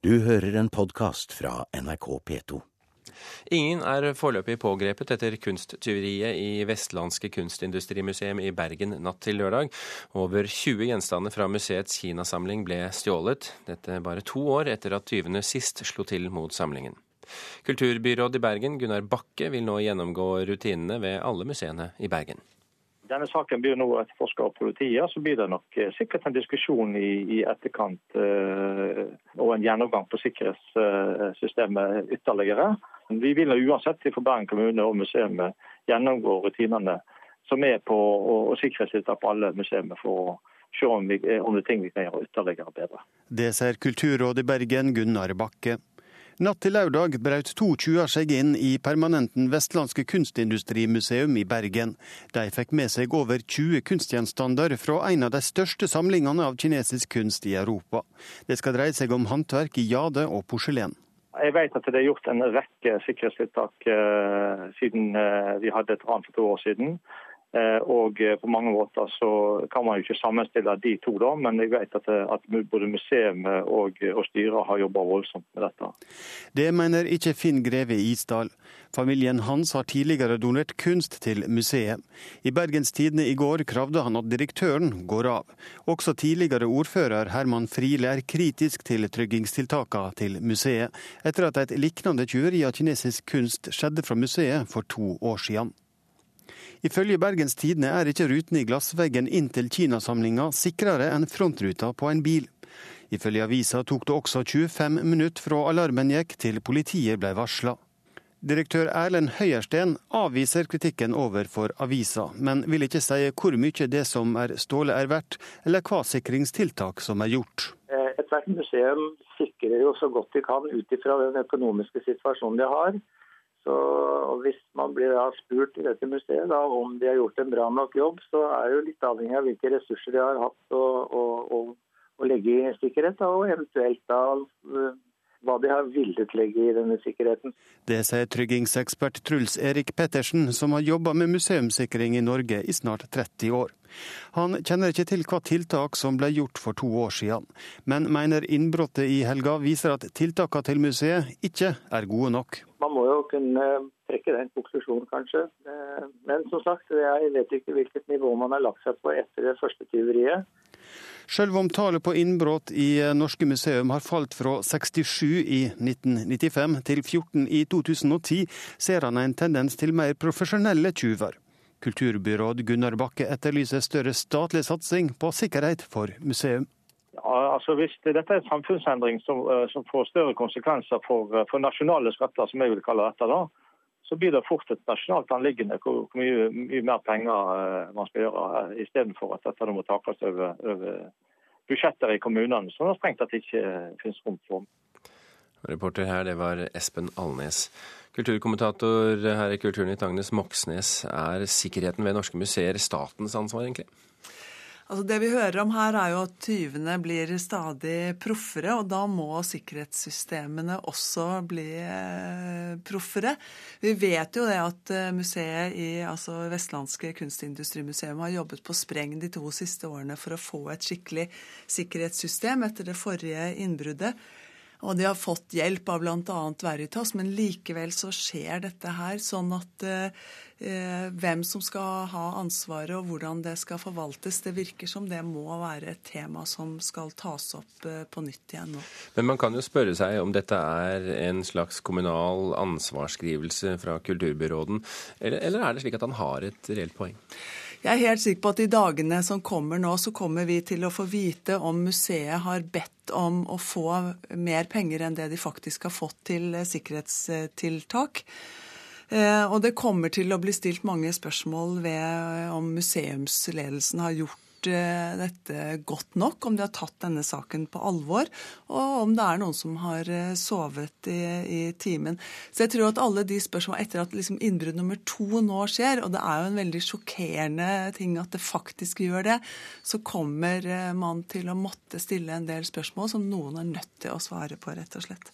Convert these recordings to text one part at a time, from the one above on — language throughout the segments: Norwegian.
Du hører en podkast fra NRK P2. Ingen er foreløpig pågrepet etter kunsttyveriet i Vestlandske kunstindustrimuseum i Bergen natt til lørdag. Over 20 gjenstander fra museets kinasamling ble stjålet, dette bare to år etter at tyvene sist slo til mot samlingen. Kulturbyråd i Bergen, Gunnar Bakke, vil nå gjennomgå rutinene ved alle museene i Bergen. Denne saken blir nå etterforska av politiet. Så blir det nok eh, sikkert en diskusjon i, i etterkant eh, og en gjennomgang på sikkerhetssystemet ytterligere. Vi vil uansett for Bergen kommune og museet gjennomgå rutinene som er på å sikkerhetstiltak på alle museene for å se om, vi, om det er ting vi kan gjøre ytterligere bedre. Det ser kulturrådet i Bergen, Gunnar Bakke. Natt til lørdag brøt to tjuver seg inn i permanenten Vestlandske kunstindustrimuseum i Bergen. De fikk med seg over 20 kunstgjenstander fra en av de største samlingene av kinesisk kunst i Europa. Det skal dreie seg om håndverk i jade og porselen. Jeg vet at det er gjort en rekke sikkerhetstiltak eh, siden eh, vi hadde et ran for to år siden. Eh, og på mange måter så kan man jo ikke sammenstille de to, da, men jeg vet at, at både museet og, og styret har jobba voldsomt med dette. Det mener ikke Finn Greve Isdal. Familien hans har tidligere donert kunst til museet. I Bergens Tidende i går kravde han at direktøren går av. Også tidligere ordfører Herman Friele er kritisk til tryggingstiltakene til museet, etter at et lignende tjuveri av kinesisk kunst skjedde fra museet for to år siden. Ifølge Bergens Tidende er ikke ruten i glassveggen inn til kinasamlinga sikrere enn frontruta på en bil. Ifølge avisa tok det også 25 minutter fra alarmen gikk til politiet ble varsla. Direktør Erlend Høyersten avviser kritikken overfor avisa, men vil ikke si hvor mye det som er stålet er verdt, eller hva sikringstiltak som er gjort. Ethvert museum sikrer jo så godt de kan ut ifra den økonomiske situasjonen de har. Så Hvis man blir spurt i dette museet da, om de har gjort en bra nok jobb, så er det jo litt avhengig av hvilke ressurser de har hatt å, legge i sikkerhet, da, og eventuelt da hva de har villet legge i denne sikkerheten. Det sier tryggingsekspert Truls Erik Pettersen, som har jobba med museumssikring i Norge i snart 30 år. Han kjenner ikke til hva tiltak som ble gjort for to år siden, men mener innbruddet i helga viser at tiltakene til museet ikke er gode nok. Man må jo kunne trekke den konklusjonen, kanskje. Men som sagt, jeg vet ikke hvilket nivå man har lagt seg på etter det første tyveriet. Selv om tallet på innbrudd i norske museum har falt fra 67 i 1995 til 14 i 2010, ser han en tendens til mer profesjonelle tyver. Kulturbyråd Gunnar Bakke etterlyser større statlig satsing på sikkerhet for museum. Ja, altså Hvis dette er en samfunnsendring som, som får større konsekvenser for, for, nasjonale skatter, som jeg vil kalle dette, da, så blir det fort et nasjonalt anliggende hvor, hvor mye, mye, mer penger man skal gjøre, istedenfor at dette må takes over, over budsjetter i kommunene, som det strengt tatt ikke finnes rom for. Reporter her, det var Espen Alnes. Kulturkommentator her i Kulturnytt, Agnes Moxnes. Er sikkerheten ved norske museer statens ansvar, egentlig? Altså Det vi hører om her, er jo at tyvene blir stadig proffere, og da må sikkerhetssystemene også bli eh, proffere. Vi vet jo det at eh, museet i altså Vestlandske kunstindustrimuseum har jobbet på spreng de to siste årene for å få et skikkelig sikkerhetssystem etter det forrige innbruddet. Og de har fått hjelp av bl.a. Veritas, men likevel så skjer dette her. Sånn at eh, hvem som skal ha ansvaret og hvordan det skal forvaltes, det virker som det må være et tema som skal tas opp eh, på nytt igjen nå. Men man kan jo spørre seg om dette er en slags kommunal ansvarsskrivelse fra kulturbyråden, eller, eller er det slik at han har et reelt poeng? Jeg er helt sikker på at i dagene som kommer nå, så kommer vi til å få vite om museet har bedt om å få mer penger enn det de faktisk har fått til sikkerhetstiltak. Eh, og det kommer til å bli stilt mange spørsmål ved om museumsledelsen har gjort Eh, dette godt nok, om de har tatt denne saken på alvor, og om det er noen som har eh, sovet i, i timen. Så jeg tror at alle de spørsmålene etter at liksom innbrudd nummer to nå skjer, og det er jo en veldig sjokkerende ting at det faktisk gjør det, så kommer eh, man til å måtte stille en del spørsmål som noen er nødt til å svare på, rett og slett.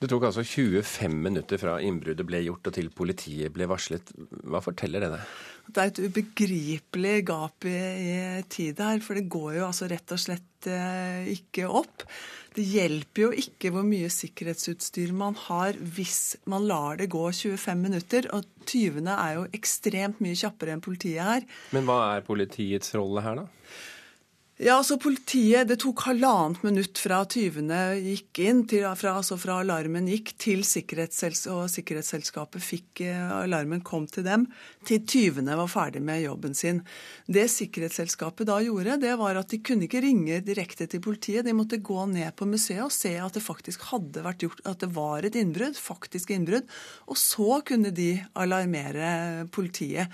Det tok altså 25 minutter fra innbruddet ble gjort og til politiet ble varslet. Hva forteller det deg? Det er et ubegripelig gap i, i tid her, for det går jo altså rett og slett eh, ikke opp. Det hjelper jo ikke hvor mye sikkerhetsutstyr man har hvis man lar det gå 25 minutter. Og tyvene er jo ekstremt mye kjappere enn politiet her. Men hva er politiets rolle her, da? Ja, altså politiet, Det tok halvannet minutt fra tyvene gikk inn, til, fra, altså fra alarmen gikk, til sikkerhetssels og sikkerhetsselskapet fikk eh, alarmen, kom til dem, til tyvene var ferdig med jobben sin. Det sikkerhetsselskapet da gjorde, det var at de kunne ikke ringe direkte til politiet. De måtte gå ned på museet og se at det faktisk hadde vært gjort, at det var et innbrudd, faktisk innbrudd. Og så kunne de alarmere politiet.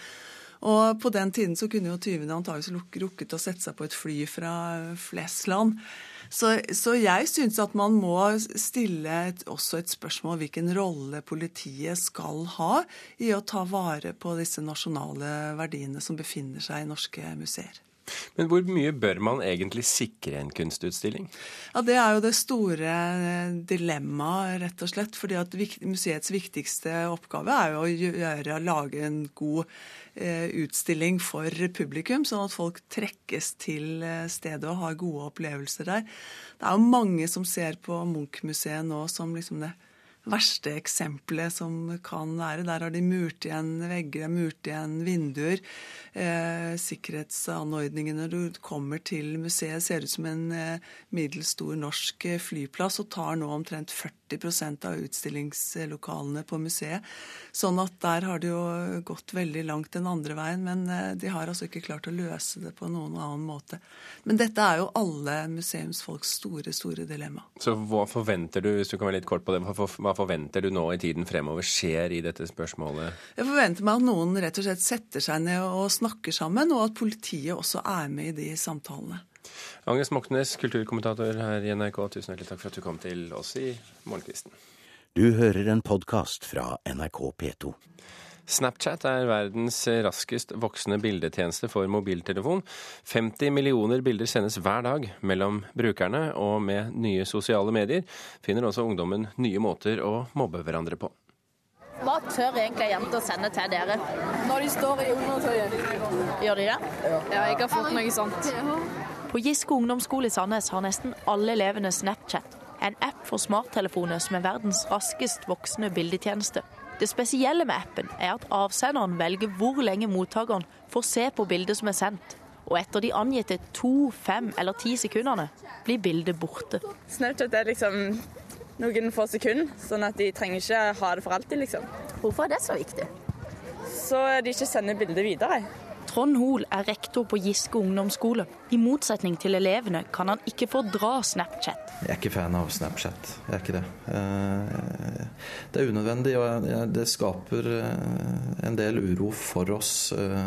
Og på den tiden så kunne jo tyvene antakeligvis rukket å sette seg på et fly fra Flesland. Så, så jeg syns at man må stille et, også et spørsmål hvilken rolle politiet skal ha i å ta vare på disse nasjonale verdiene som befinner seg i norske museer. Men hvor mye bør man egentlig sikre en kunstutstilling? Ja, Det er jo det store eh, dilemmaet, rett og slett. fordi at museets viktigste oppgave er jo å gjøre, lage en god eh, utstilling for publikum, sånn at folk trekkes til eh, stedet og har gode opplevelser der. Det er jo mange som ser på Munch-museet nå som liksom det verste eksempelet som kan være. Der har de murt igjen vegger, murt igjen vinduer. Eh, sikkerhetsanordningene når du kommer til museet, ser ut som en eh, middels stor norsk eh, flyplass og tar nå omtrent 40% av utstillingslokalene på museet. Sånn at der har det jo gått veldig langt den andre veien. Men eh, de har altså ikke klart å løse det på noen annen måte. Men dette er jo alle museumsfolks store, store dilemma. Så hva forventer du, hvis du kan være litt kort på det, hva forventer du nå i tiden fremover skjer i dette spørsmålet? Jeg forventer meg at noen rett og slett setter seg ned og snakker sammen, og at politiet også er med i de samtalene. Agnes Moxnes, kulturkommentator her i NRK, tusen hjertelig takk for at du kom til oss i Morgenkvisten. Du hører en podkast fra NRK P2. Snapchat er verdens raskest voksende bildetjeneste for mobiltelefon. 50 millioner bilder sendes hver dag mellom brukerne, og med nye sosiale medier finner også ungdommen nye måter å mobbe hverandre på. Hva tør egentlig jenter sende til dere? Når de står i undertøyet. Gjør de det? Ja, jeg har fått noe sånt. På Giske ungdomsskole i Sandnes har nesten alle elevene Snapchat. En app for smarttelefoner som er verdens raskest voksende bildetjeneste. Det spesielle med appen er at avsenderen velger hvor lenge mottakeren får se på bildet som er sendt. Og etter de angitte to, fem eller ti sekundene blir bildet borte. Snapchat er liksom noen få sekunder, sånn at de trenger ikke ha det for alltid, liksom. Hvorfor er det så viktig? Så de ikke sender bildet videre. Trond Hoel er rektor på Giske ungdomsskole. I motsetning til elevene kan han ikke fordra Snapchat. Jeg er ikke fan av Snapchat. Jeg er ikke det. Eh, det er unødvendig, og det skaper eh, en del uro for oss. Eh,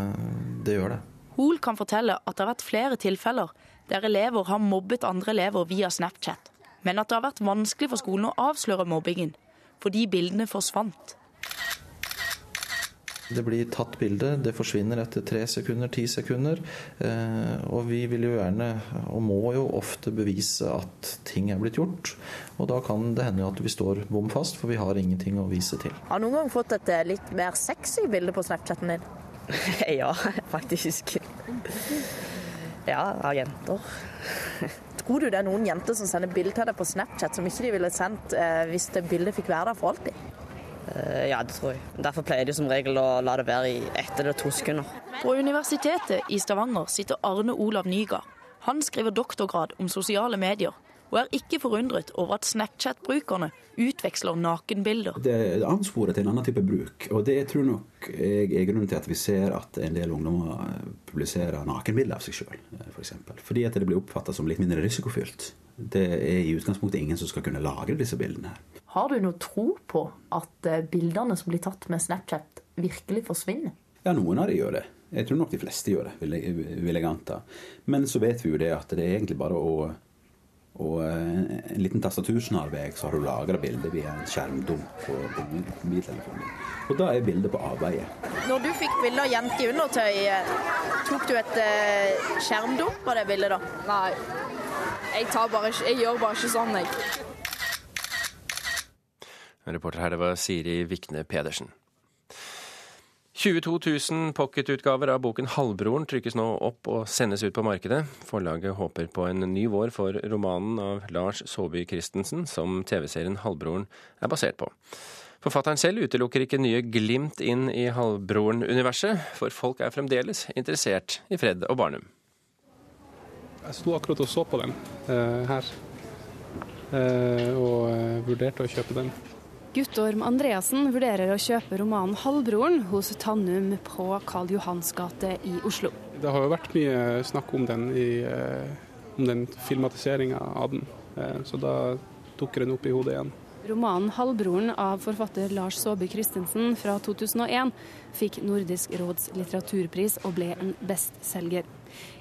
det gjør det. Hoel kan fortelle at det har vært flere tilfeller der elever har mobbet andre elever via Snapchat. Men at det har vært vanskelig for skolen å avsløre mobbingen, fordi bildene forsvant. Det blir tatt bilde, det forsvinner etter tre sekunder, ti sekunder. Eh, og vi vil jo gjerne, og må jo ofte bevise at ting er blitt gjort. Og da kan det hende at vi står bom fast, for vi har ingenting å vise til. Har du noen gang fått et eh, litt mer sexy bilde på Snapchaten din? ja, faktisk. Ja, av jenter. Tror du det er noen jenter som sender bilde til deg på Snapchat som ikke de ville sendt eh, hvis det bildet fikk være der for alltid? Eh, ja, det tror jeg. Derfor pleier de som regel å la det være i ett eller to sekunder. På Universitetet i Stavanger sitter Arne Olav Nygaard. Han skriver doktorgrad om sosiale medier, og er ikke forundret over at Snapchat-brukerne utveksler nakenbilder. Det ansporer til en annen type bruk, og det tror nok jeg er grunnen til at vi ser at en del ungdommer publiserer nakenbilder av seg sjøl, f.eks. For Fordi at det blir oppfatta som litt mindre risikofylt. Det er i utgangspunktet ingen som skal kunne lagre disse bildene. her. Har du noe tro på at eh, bildene som blir tatt med Snapchat, virkelig forsvinner? Ja, noen av de gjør det. Jeg tror nok de fleste gjør det, vil jeg, vil jeg anta. Men så vet vi jo det at det er egentlig bare å og eh, en liten tastatursnarvei så har du lagra bildet via en skjermdump på, på mobiltelefonen. Og da er bildet på avveie. Når du fikk bilde av jente i undertøy, eh, tok du et uh, skjermdump av det bildet da? Nei. Jeg, bare, jeg gjør bare ikke sånn, jeg. Reporter her, det var Siri Vikne Pedersen. 22 000 pocketutgaver av boken 'Halvbroren' trykkes nå opp og sendes ut på markedet. Forlaget håper på en ny vår for romanen av Lars Saabye Christensen, som TV-serien 'Halvbroren' er basert på. Forfatteren selv utelukker ikke nye glimt inn i Halvbroren-universet, for folk er fremdeles interessert i Fred og Barnum. Jeg sto akkurat og så på den uh, her, uh, og uh, vurderte å kjøpe den. Guttorm Andreassen vurderer å kjøpe romanen 'Halvbroren' hos Tannum på Karl Johans gate i Oslo. Det har jo vært mye snakk om den, i, om den filmatiseringa av den, så da dukker den opp i hodet igjen. Romanen 'Halvbroren' av forfatter Lars Saabye Christensen fra 2001 fikk Nordisk råds litteraturpris og ble en bestselger.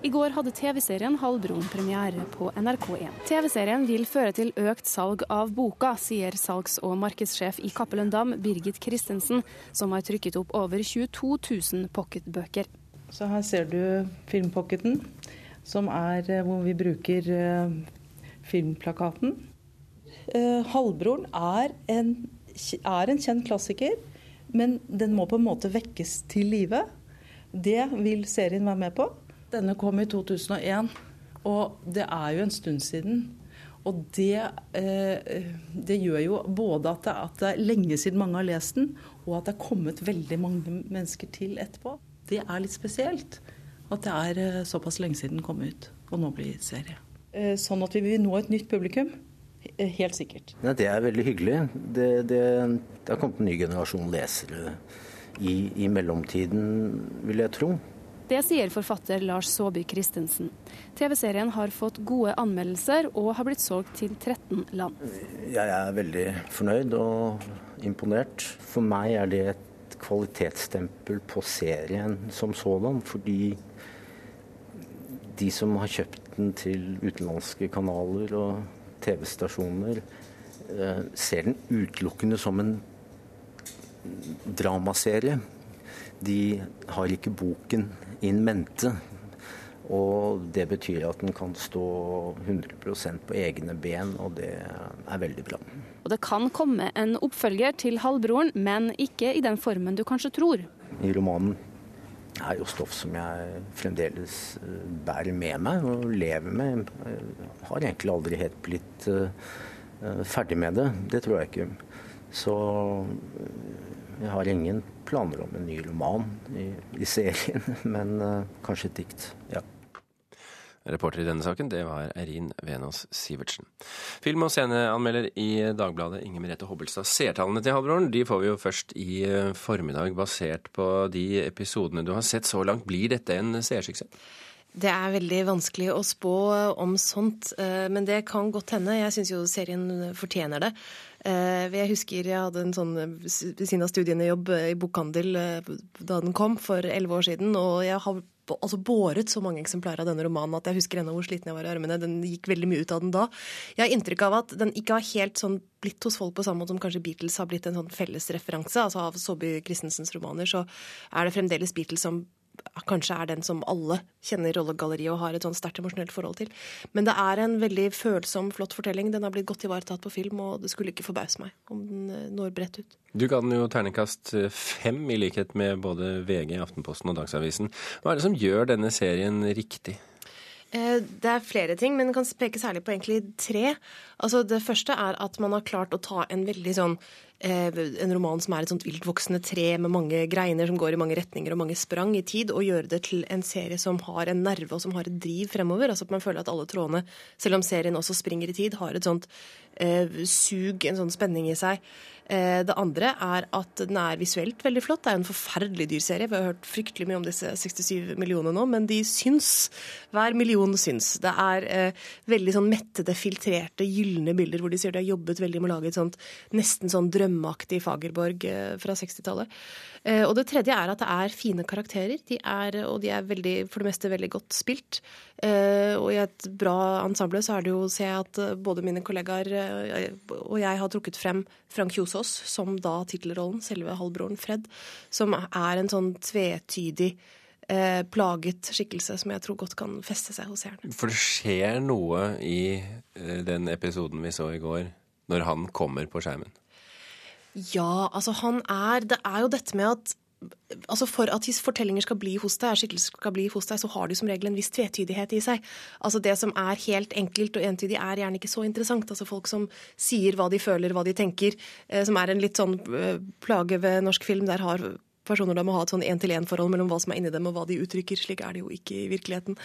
I går hadde TV-serien 'Halvbroren' premiere på NRK1. TV-serien vil føre til økt salg av boka, sier salgs- og markedssjef i Cappelen Dam, Birgit Christensen, som har trykket opp over 22 000 pocketbøker. Så her ser du filmpocketen, som er hvor vi bruker filmplakaten. Halvbroren er en, er en kjent klassiker, men den må på en måte vekkes til live. Det vil serien være med på. Denne kom i 2001, og det er jo en stund siden. Og det, eh, det gjør jo både at det, at det, er lenge siden mange har lest den, og at det er kommet veldig mange mennesker til etterpå. Det er litt spesielt at det er eh, såpass lenge siden den kom ut, og nå blir serie. Eh, sånn at vi vil nå et nytt publikum. Helt sikkert. Ja, det er veldig hyggelig. Det, det, det har kommet en ny generasjon lesere i, i mellomtiden, vil jeg tro. Det sier forfatter Lars Saabye Christensen. TV-serien har fått gode anmeldelser og har blitt solgt til 13 land. Jeg er veldig fornøyd og imponert. For meg er det et kvalitetsstempel på serien som sådan, fordi de som har kjøpt den til utenlandske kanaler og TV-stasjoner, eh, ser den utelukkende som en dramaserie. De har ikke boken in mente. Og det betyr at den kan stå 100% på egne ben, og det er veldig bra. Og det kan komme en oppfølger til 'Halvbroren', men ikke i den formen du kanskje tror. I romanen er jo stoff som jeg fremdeles bærer med meg og lever med. Jeg har egentlig aldri helt blitt ferdig med det. Det tror jeg ikke. Så jeg har ingen planer om en ny roman i, i serien, men kanskje et dikt. ja. Reporter i denne saken, det var Eirin Venås Sivertsen. Film- og sceneanmelder i Dagbladet, Inger Merete Hobbelstad. Seertallene til Halvbroren de får vi jo først i formiddag, basert på de episodene du har sett så langt. Blir dette en seersuksess? Det er veldig vanskelig å spå om sånt, men det kan godt hende. Jeg syns jo serien fortjener det. Jeg husker jeg hadde en sånn ved siden av studiene jobb i bokhandel da den kom for elleve år siden, og jeg har altså båret så mange eksemplarer av denne romanen at jeg husker ennå hvor sliten jeg var i armene. Den gikk veldig mye ut av den da. Jeg har inntrykk av at den ikke har helt sånn blitt hos folk på samme måte som kanskje Beatles har blitt en sånn fellesreferanse. Altså av Saabye Christensens romaner så er det fremdeles Beatles som kanskje er den som alle kjenner rollegalleriet og har et sånn sterkt emosjonelt forhold til. Men det er en veldig følsom, flott fortelling. Den har blitt godt ivaretatt på film, og det skulle ikke forbause meg om den når bredt ut. Du ga den jo terningkast fem, i likhet med både VG, Aftenposten og Dagsavisen. Hva er det som gjør denne serien riktig? Det er flere ting, men kan peke særlig på egentlig tre. Altså Det første er at man har klart å ta en veldig sånn en roman som er et sånt viltvoksende tre med mange greiner som går i mange retninger og mange sprang i tid, og gjøre det til en serie som har en nerve og som har et driv fremover. Altså at man føler at alle trådene, selv om serien også springer i tid, har et sånt eh, sug, en sånn spenning i seg. Eh, det andre er at den er visuelt veldig flott. Det er en forferdelig dyr serie. Vi har hørt fryktelig mye om disse 67 millionene nå, men de syns. Hver million syns. Det er eh, veldig sånn mettede, filtrerte, gylne bilder hvor de sier de har jobbet veldig med å lage et sånt nesten sånn drømmeaktig Fagerborg fra 60-tallet. Og det tredje er at det er fine karakterer. De er, og de er veldig, for det meste veldig godt spilt. Og i et bra ensemble så er det jo, ser jeg at både mine kollegaer og jeg har trukket frem Frank Kjosås som da tittelrollen, selve halvbroren Fred, som er en sånn tvetydig eh, plaget skikkelse som jeg tror godt kan feste seg hos seeren. For det skjer noe i den episoden vi så i går, når han kommer på skjermen? Ja, altså han er Det er jo dette med at altså For at fortellinger skal bli hos deg, skikkelser skal bli hos deg, så har de som regel en viss tvetydighet i seg. Altså Det som er helt enkelt og entydig, er gjerne ikke så interessant. Altså Folk som sier hva de føler, hva de tenker, eh, som er en litt sånn eh, plage ved norsk film. Der har personer da må ha et sånn én-til-én-forhold mellom hva som er inni dem og hva de uttrykker. Slik er det jo ikke i virkeligheten.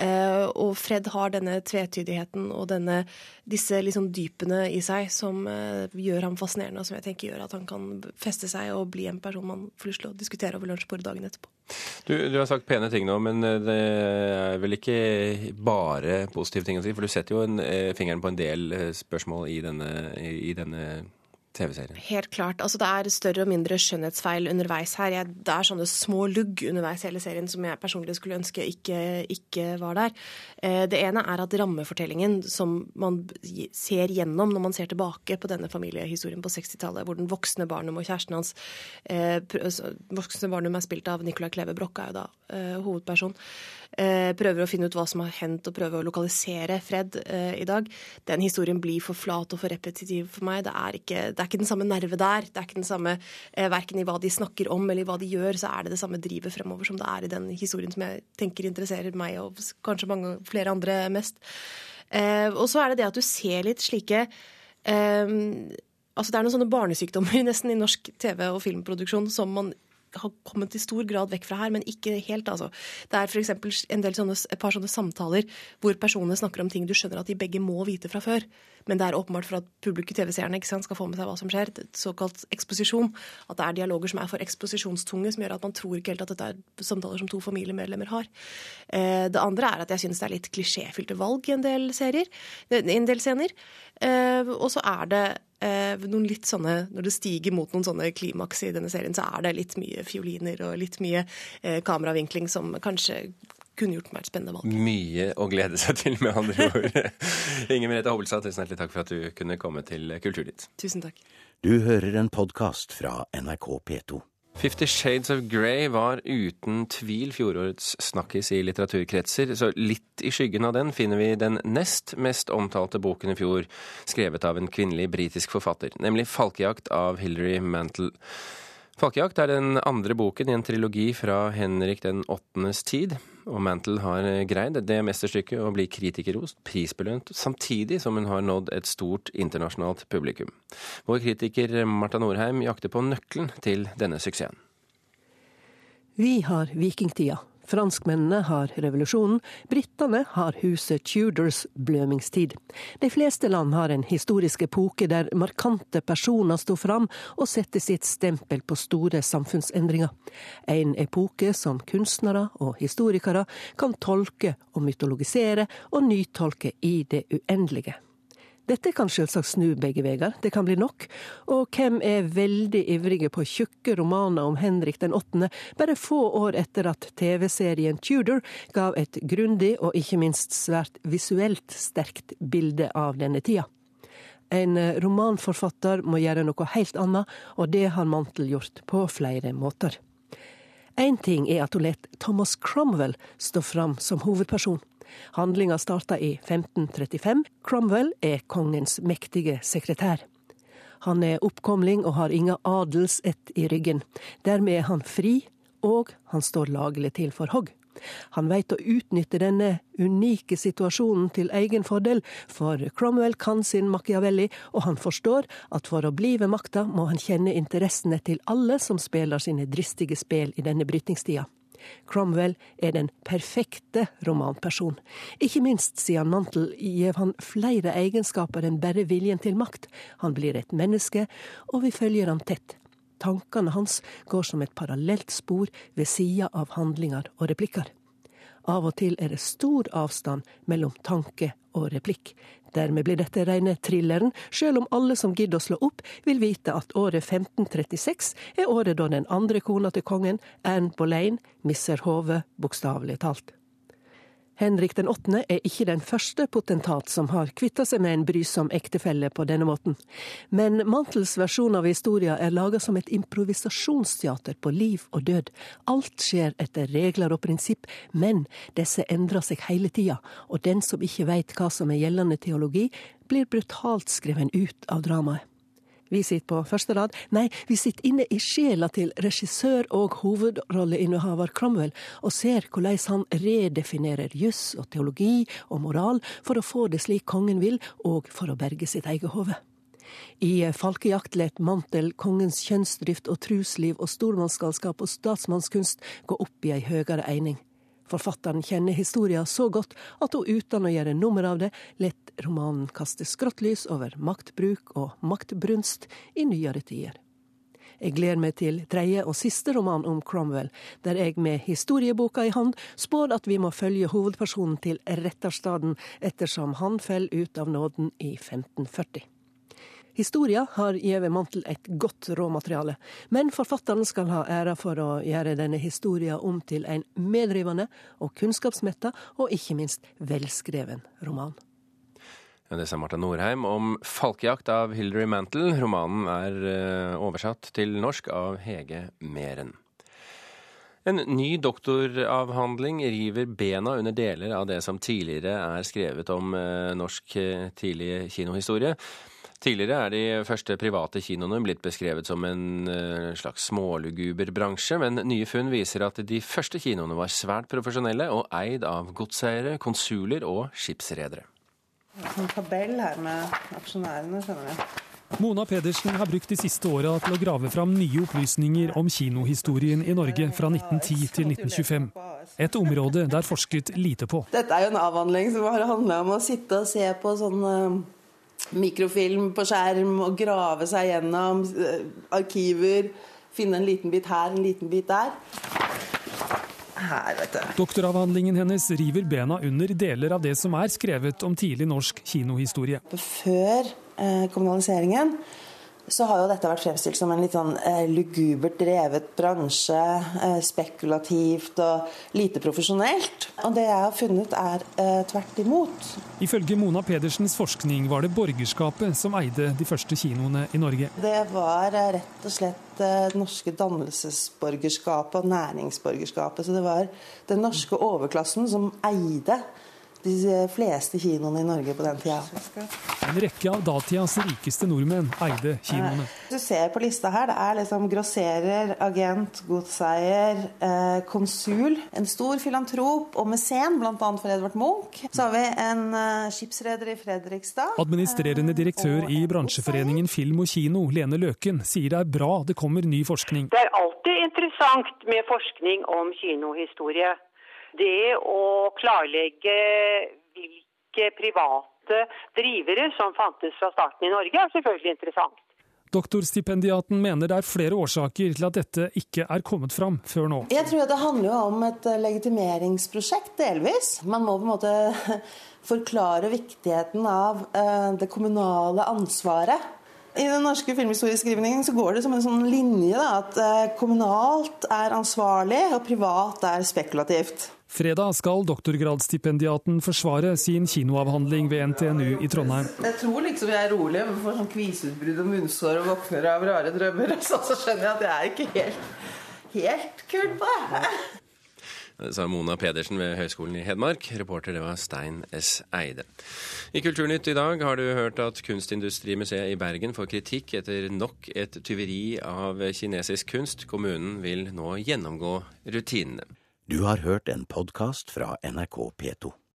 Eh, og Fred har denne tvetydigheten og denne, disse liksom dypene i seg som eh, gjør ham fascinerende, og som jeg tenker gjør at han kan feste seg og bli en person man får lyst til å diskutere over lunsjbordet dagen etterpå. Du, du, har sagt pene ting nå, men eh, det er vel ikke bare positive ting å si? For du setter jo en, fingeren på en del spørsmål i denne, i denne TV-serien? Helt klart. Altså, det er større og mindre skjønnhetsfeil underveis her. Jeg, det er sånne små lugg underveis hele serien som jeg personlig skulle ønske ikke, ikke var der. Eh, det ene er at rammefortellingen som man ser gjennom når man ser tilbake på denne familiehistorien på 60-tallet, hvor den voksne Barnum og kjæresten hans eh, Voksne Barnum er spilt av Nicolai Kleve Broch, er jo da eh, hovedperson. Eh, prøver å finne ut hva som har hendt og prøver å lokalisere Fred eh, i dag. Den historien blir for flat og for repetitiv for meg. Det er ikke, det er ikke den samme nerve der. Det er ikke den samme, eh, Verken i hva de snakker om eller i hva de gjør, så er det det samme drivet fremover som det er i den historien som jeg tenker interesserer meg og kanskje mange flere andre mest. Og så er det det at du ser litt slike Altså Det er noen sånne barnesykdommer nesten i norsk TV- og filmproduksjon som man har kommet i stor grad vekk fra her, men ikke helt. altså. Det er f.eks. et par sånne samtaler hvor personene snakker om ting du skjønner at de begge må vite fra før. Men det er åpenbart for at publikum, TV-seerne, skal få med seg hva som skjer. Et Såkalt eksposisjon. At det er dialoger som er for eksposisjonstunge, som gjør at man tror ikke helt at dette er samtaler som to familiemedlemmer har. Eh, det andre er at jeg syns det er litt klisjéfylte valg i en del serier, en del scener. Eh, og så er det noen litt sånne, Når det stiger mot noen sånne klimaks i denne serien, så er det litt mye fioliner og litt mye eh, kameravinkling som kanskje kunne gjort meg et spennende valg. Mye å glede seg til, med andre ord. Inger Merete Hobbelstad, tusen hjertelig takk for at du kunne komme til Kulturnytt. Tusen takk. Du hører en podkast fra NRK P2. Fifty Shades of Grey var uten tvil fjorårets snakkis i litteraturkretser, så litt i skyggen av den finner vi den nest mest omtalte boken i fjor, skrevet av en kvinnelig britisk forfatter, nemlig 'Falkejakt' av Hilary Mantel. Falkejakt er den andre boken i en trilogi fra Henrik den åttendes tid, og Mantle har greid det mesterstykket å bli kritikerrost, prisbelønt, samtidig som hun har nådd et stort internasjonalt publikum. Vår kritiker Marta Norheim jakter på nøkkelen til denne suksessen. Vi har vikingtida, Franskmennene har revolusjonen, britene har huset Tudors blømingstid. De fleste land har en historisk epoke der markante personer sto fram og setter sitt stempel på store samfunnsendringer. En epoke som kunstnere og historikere kan tolke og mytologisere og nytolke i det uendelige. Dette kan selvsagt snu begge veier, det kan bli nok. Og hvem er veldig ivrige på tjukke romaner om Henrik den åttende, bare få år etter at TV-serien Tudor gav et grundig og ikke minst svært visuelt sterkt bilde av denne tida. En romanforfatter må gjøre noe helt annet, og det har Mantel gjort på flere måter. Én ting er at hun let Thomas Cromwell stå fram som hovedperson. Handlinga starta i 1535. Cromwell er kongens mektige sekretær. Han er oppkomling og har inga adelsett i ryggen. Dermed er han fri, og han står laglig til for hogg. Han veit å utnytte denne unike situasjonen til egen fordel, for Cromwell kan sin Machiavelli, og han forstår at for å bli ved makta må han kjenne interessene til alle som spiller sine dristige spill i denne brytningstida. Cromwell er den perfekte romanperson, ikke minst siden Mantel gir han flere egenskaper enn bare viljen til makt. Han blir et menneske, og vi følger han tett. Tankene hans går som et parallelt spor ved sida av handlinger og replikker. Av og til er det stor avstand mellom tanke og replikk. Dermed blir dette rene thrilleren, sjøl om alle som gidder å slå opp, vil vite at året 1536 er året da den andre kona til kongen, Anne Boleyn, misser hodet, bokstavelig talt. Henrik den åttende er ikke den første potentat som har kvitta seg med en brysom ektefelle på denne måten. Men Mantels versjon av historia er laga som et improvisasjonsteater på liv og død. Alt skjer etter regler og prinsipp, men disse endrer seg hele tida, og den som ikke veit hva som er gjeldende teologi, blir brutalt skreven ut av dramaet. Vi sitter på første rad. Nei, vi sitter inne i sjela til regissør og hovedrolleinnehaver Cromwell, og ser hvordan han redefinerer juss og teologi og moral for å få det slik kongen vil, og for å berge sitt eget hode. I Falkejakt let mantel kongens kjønnsdrift og trusliv og stormannsgalskap og statsmannskunst gå opp i ei høgere eining. Forfatteren kjenner historien så godt at hun uten å gjøre nummer av det, lett romanen kaste skråttlys over maktbruk og maktbrunst i nyere tider. Jeg gleder meg til tredje og siste roman om Cromwell, der jeg med historieboka i hånd spår at vi må følge hovedpersonen til retterstaden ettersom han faller ut av nåden i 1540. Historia har gitt Mantel et godt råmateriale, men forfatteren skal ha æra for å gjøre denne historia om til en medrivende og kunnskapsmetta og ikke minst velskreven roman. Det sa Marta Norheim om 'Falkejakt' av Hilary Mantel. Romanen er eh, oversatt til norsk av Hege Meren. En ny doktoravhandling river bena under deler av det som tidligere er skrevet om eh, norsk eh, tidlig kinohistorie. Tidligere er de første private kinoene blitt beskrevet som en eh, slags småluguber bransje, men nye funn viser at de første kinoene var svært profesjonelle og eid av godseiere, konsuler og skipsredere. Det er En tabell her med aksjonærene, skjønner du. Mona Pedersen har brukt de siste åra til å grave fram nye opplysninger om kinohistorien i Norge fra 1910 til 1925. Et område det er forsket lite på. Dette er jo en avhandling som har handla om å sitte og se på sånn eh, mikrofilm på skjerm og grave seg gjennom eh, arkiver. Finne en liten bit her, en liten bit der. Her, vet du. Doktoravhandlingen hennes river bena under deler av det som er skrevet om tidlig norsk kinohistorie. Før kommunaliseringen så har jo dette vært fremstilt som en litt sånn eh, lugubert drevet bransje. Eh, spekulativt og lite profesjonelt. Og det jeg har funnet er eh, tvert imot. Ifølge Mona Pedersens forskning var det borgerskapet som eide de første kinoene i Norge. Det var eh, rett og slett eh, det norske dannelsesborgerskapet og næringsborgerskapet. Så det var den norske overklassen som eide de fleste kinoene i Norge på den tida. En rekke av datidas rikeste nordmenn eide kinoene. Du ser på lista her, det er liksom grosserer, agent, godseier, eh, konsul, en stor filantrop og mesen, bl.a. for Edvard Munch. Så har vi en eh, skipsreder i Fredrikstad. Administrerende direktør i bransjeforeningen Film og Kino, Lene Løken, sier det er bra det kommer ny forskning. Det er alltid interessant med forskning om kinohistorie. Det å klarlegge hvilke private drivere som fantes fra starten i Norge, er selvfølgelig interessant. Doktorstipendiaten mener det er flere årsaker til at dette ikke er kommet fram før nå. Jeg tror det handler jo om et legitimeringsprosjekt, delvis. Man må på en måte forklare viktigheten av eh, det kommunale ansvaret. I den norske filmhistorieskrivningen så går det som en sånn linje da, at eh, kommunalt er ansvarlig, og privat er spekulativt. Fredag skal doktorgradsstipendiaten forsvare sin kinoavhandling ved NTNU i Trondheim. Jeg tror liksom jeg er rolig, men får sånn kviseutbrudd og munnsår og våkner av rare drømmer. Og så, så skjønner jeg at jeg er ikke helt, helt kul på. Det sa Mona Pedersen ved Høgskolen i Hedmark. Reporter det var Stein S. Eide. I Kulturnytt i dag har du hørt at Kunstindustrimuseet i Bergen får kritikk etter nok et tyveri av kinesisk kunst. Kommunen vil nå gjennomgå rutinene. Du har hørt en podkast fra NRK P2.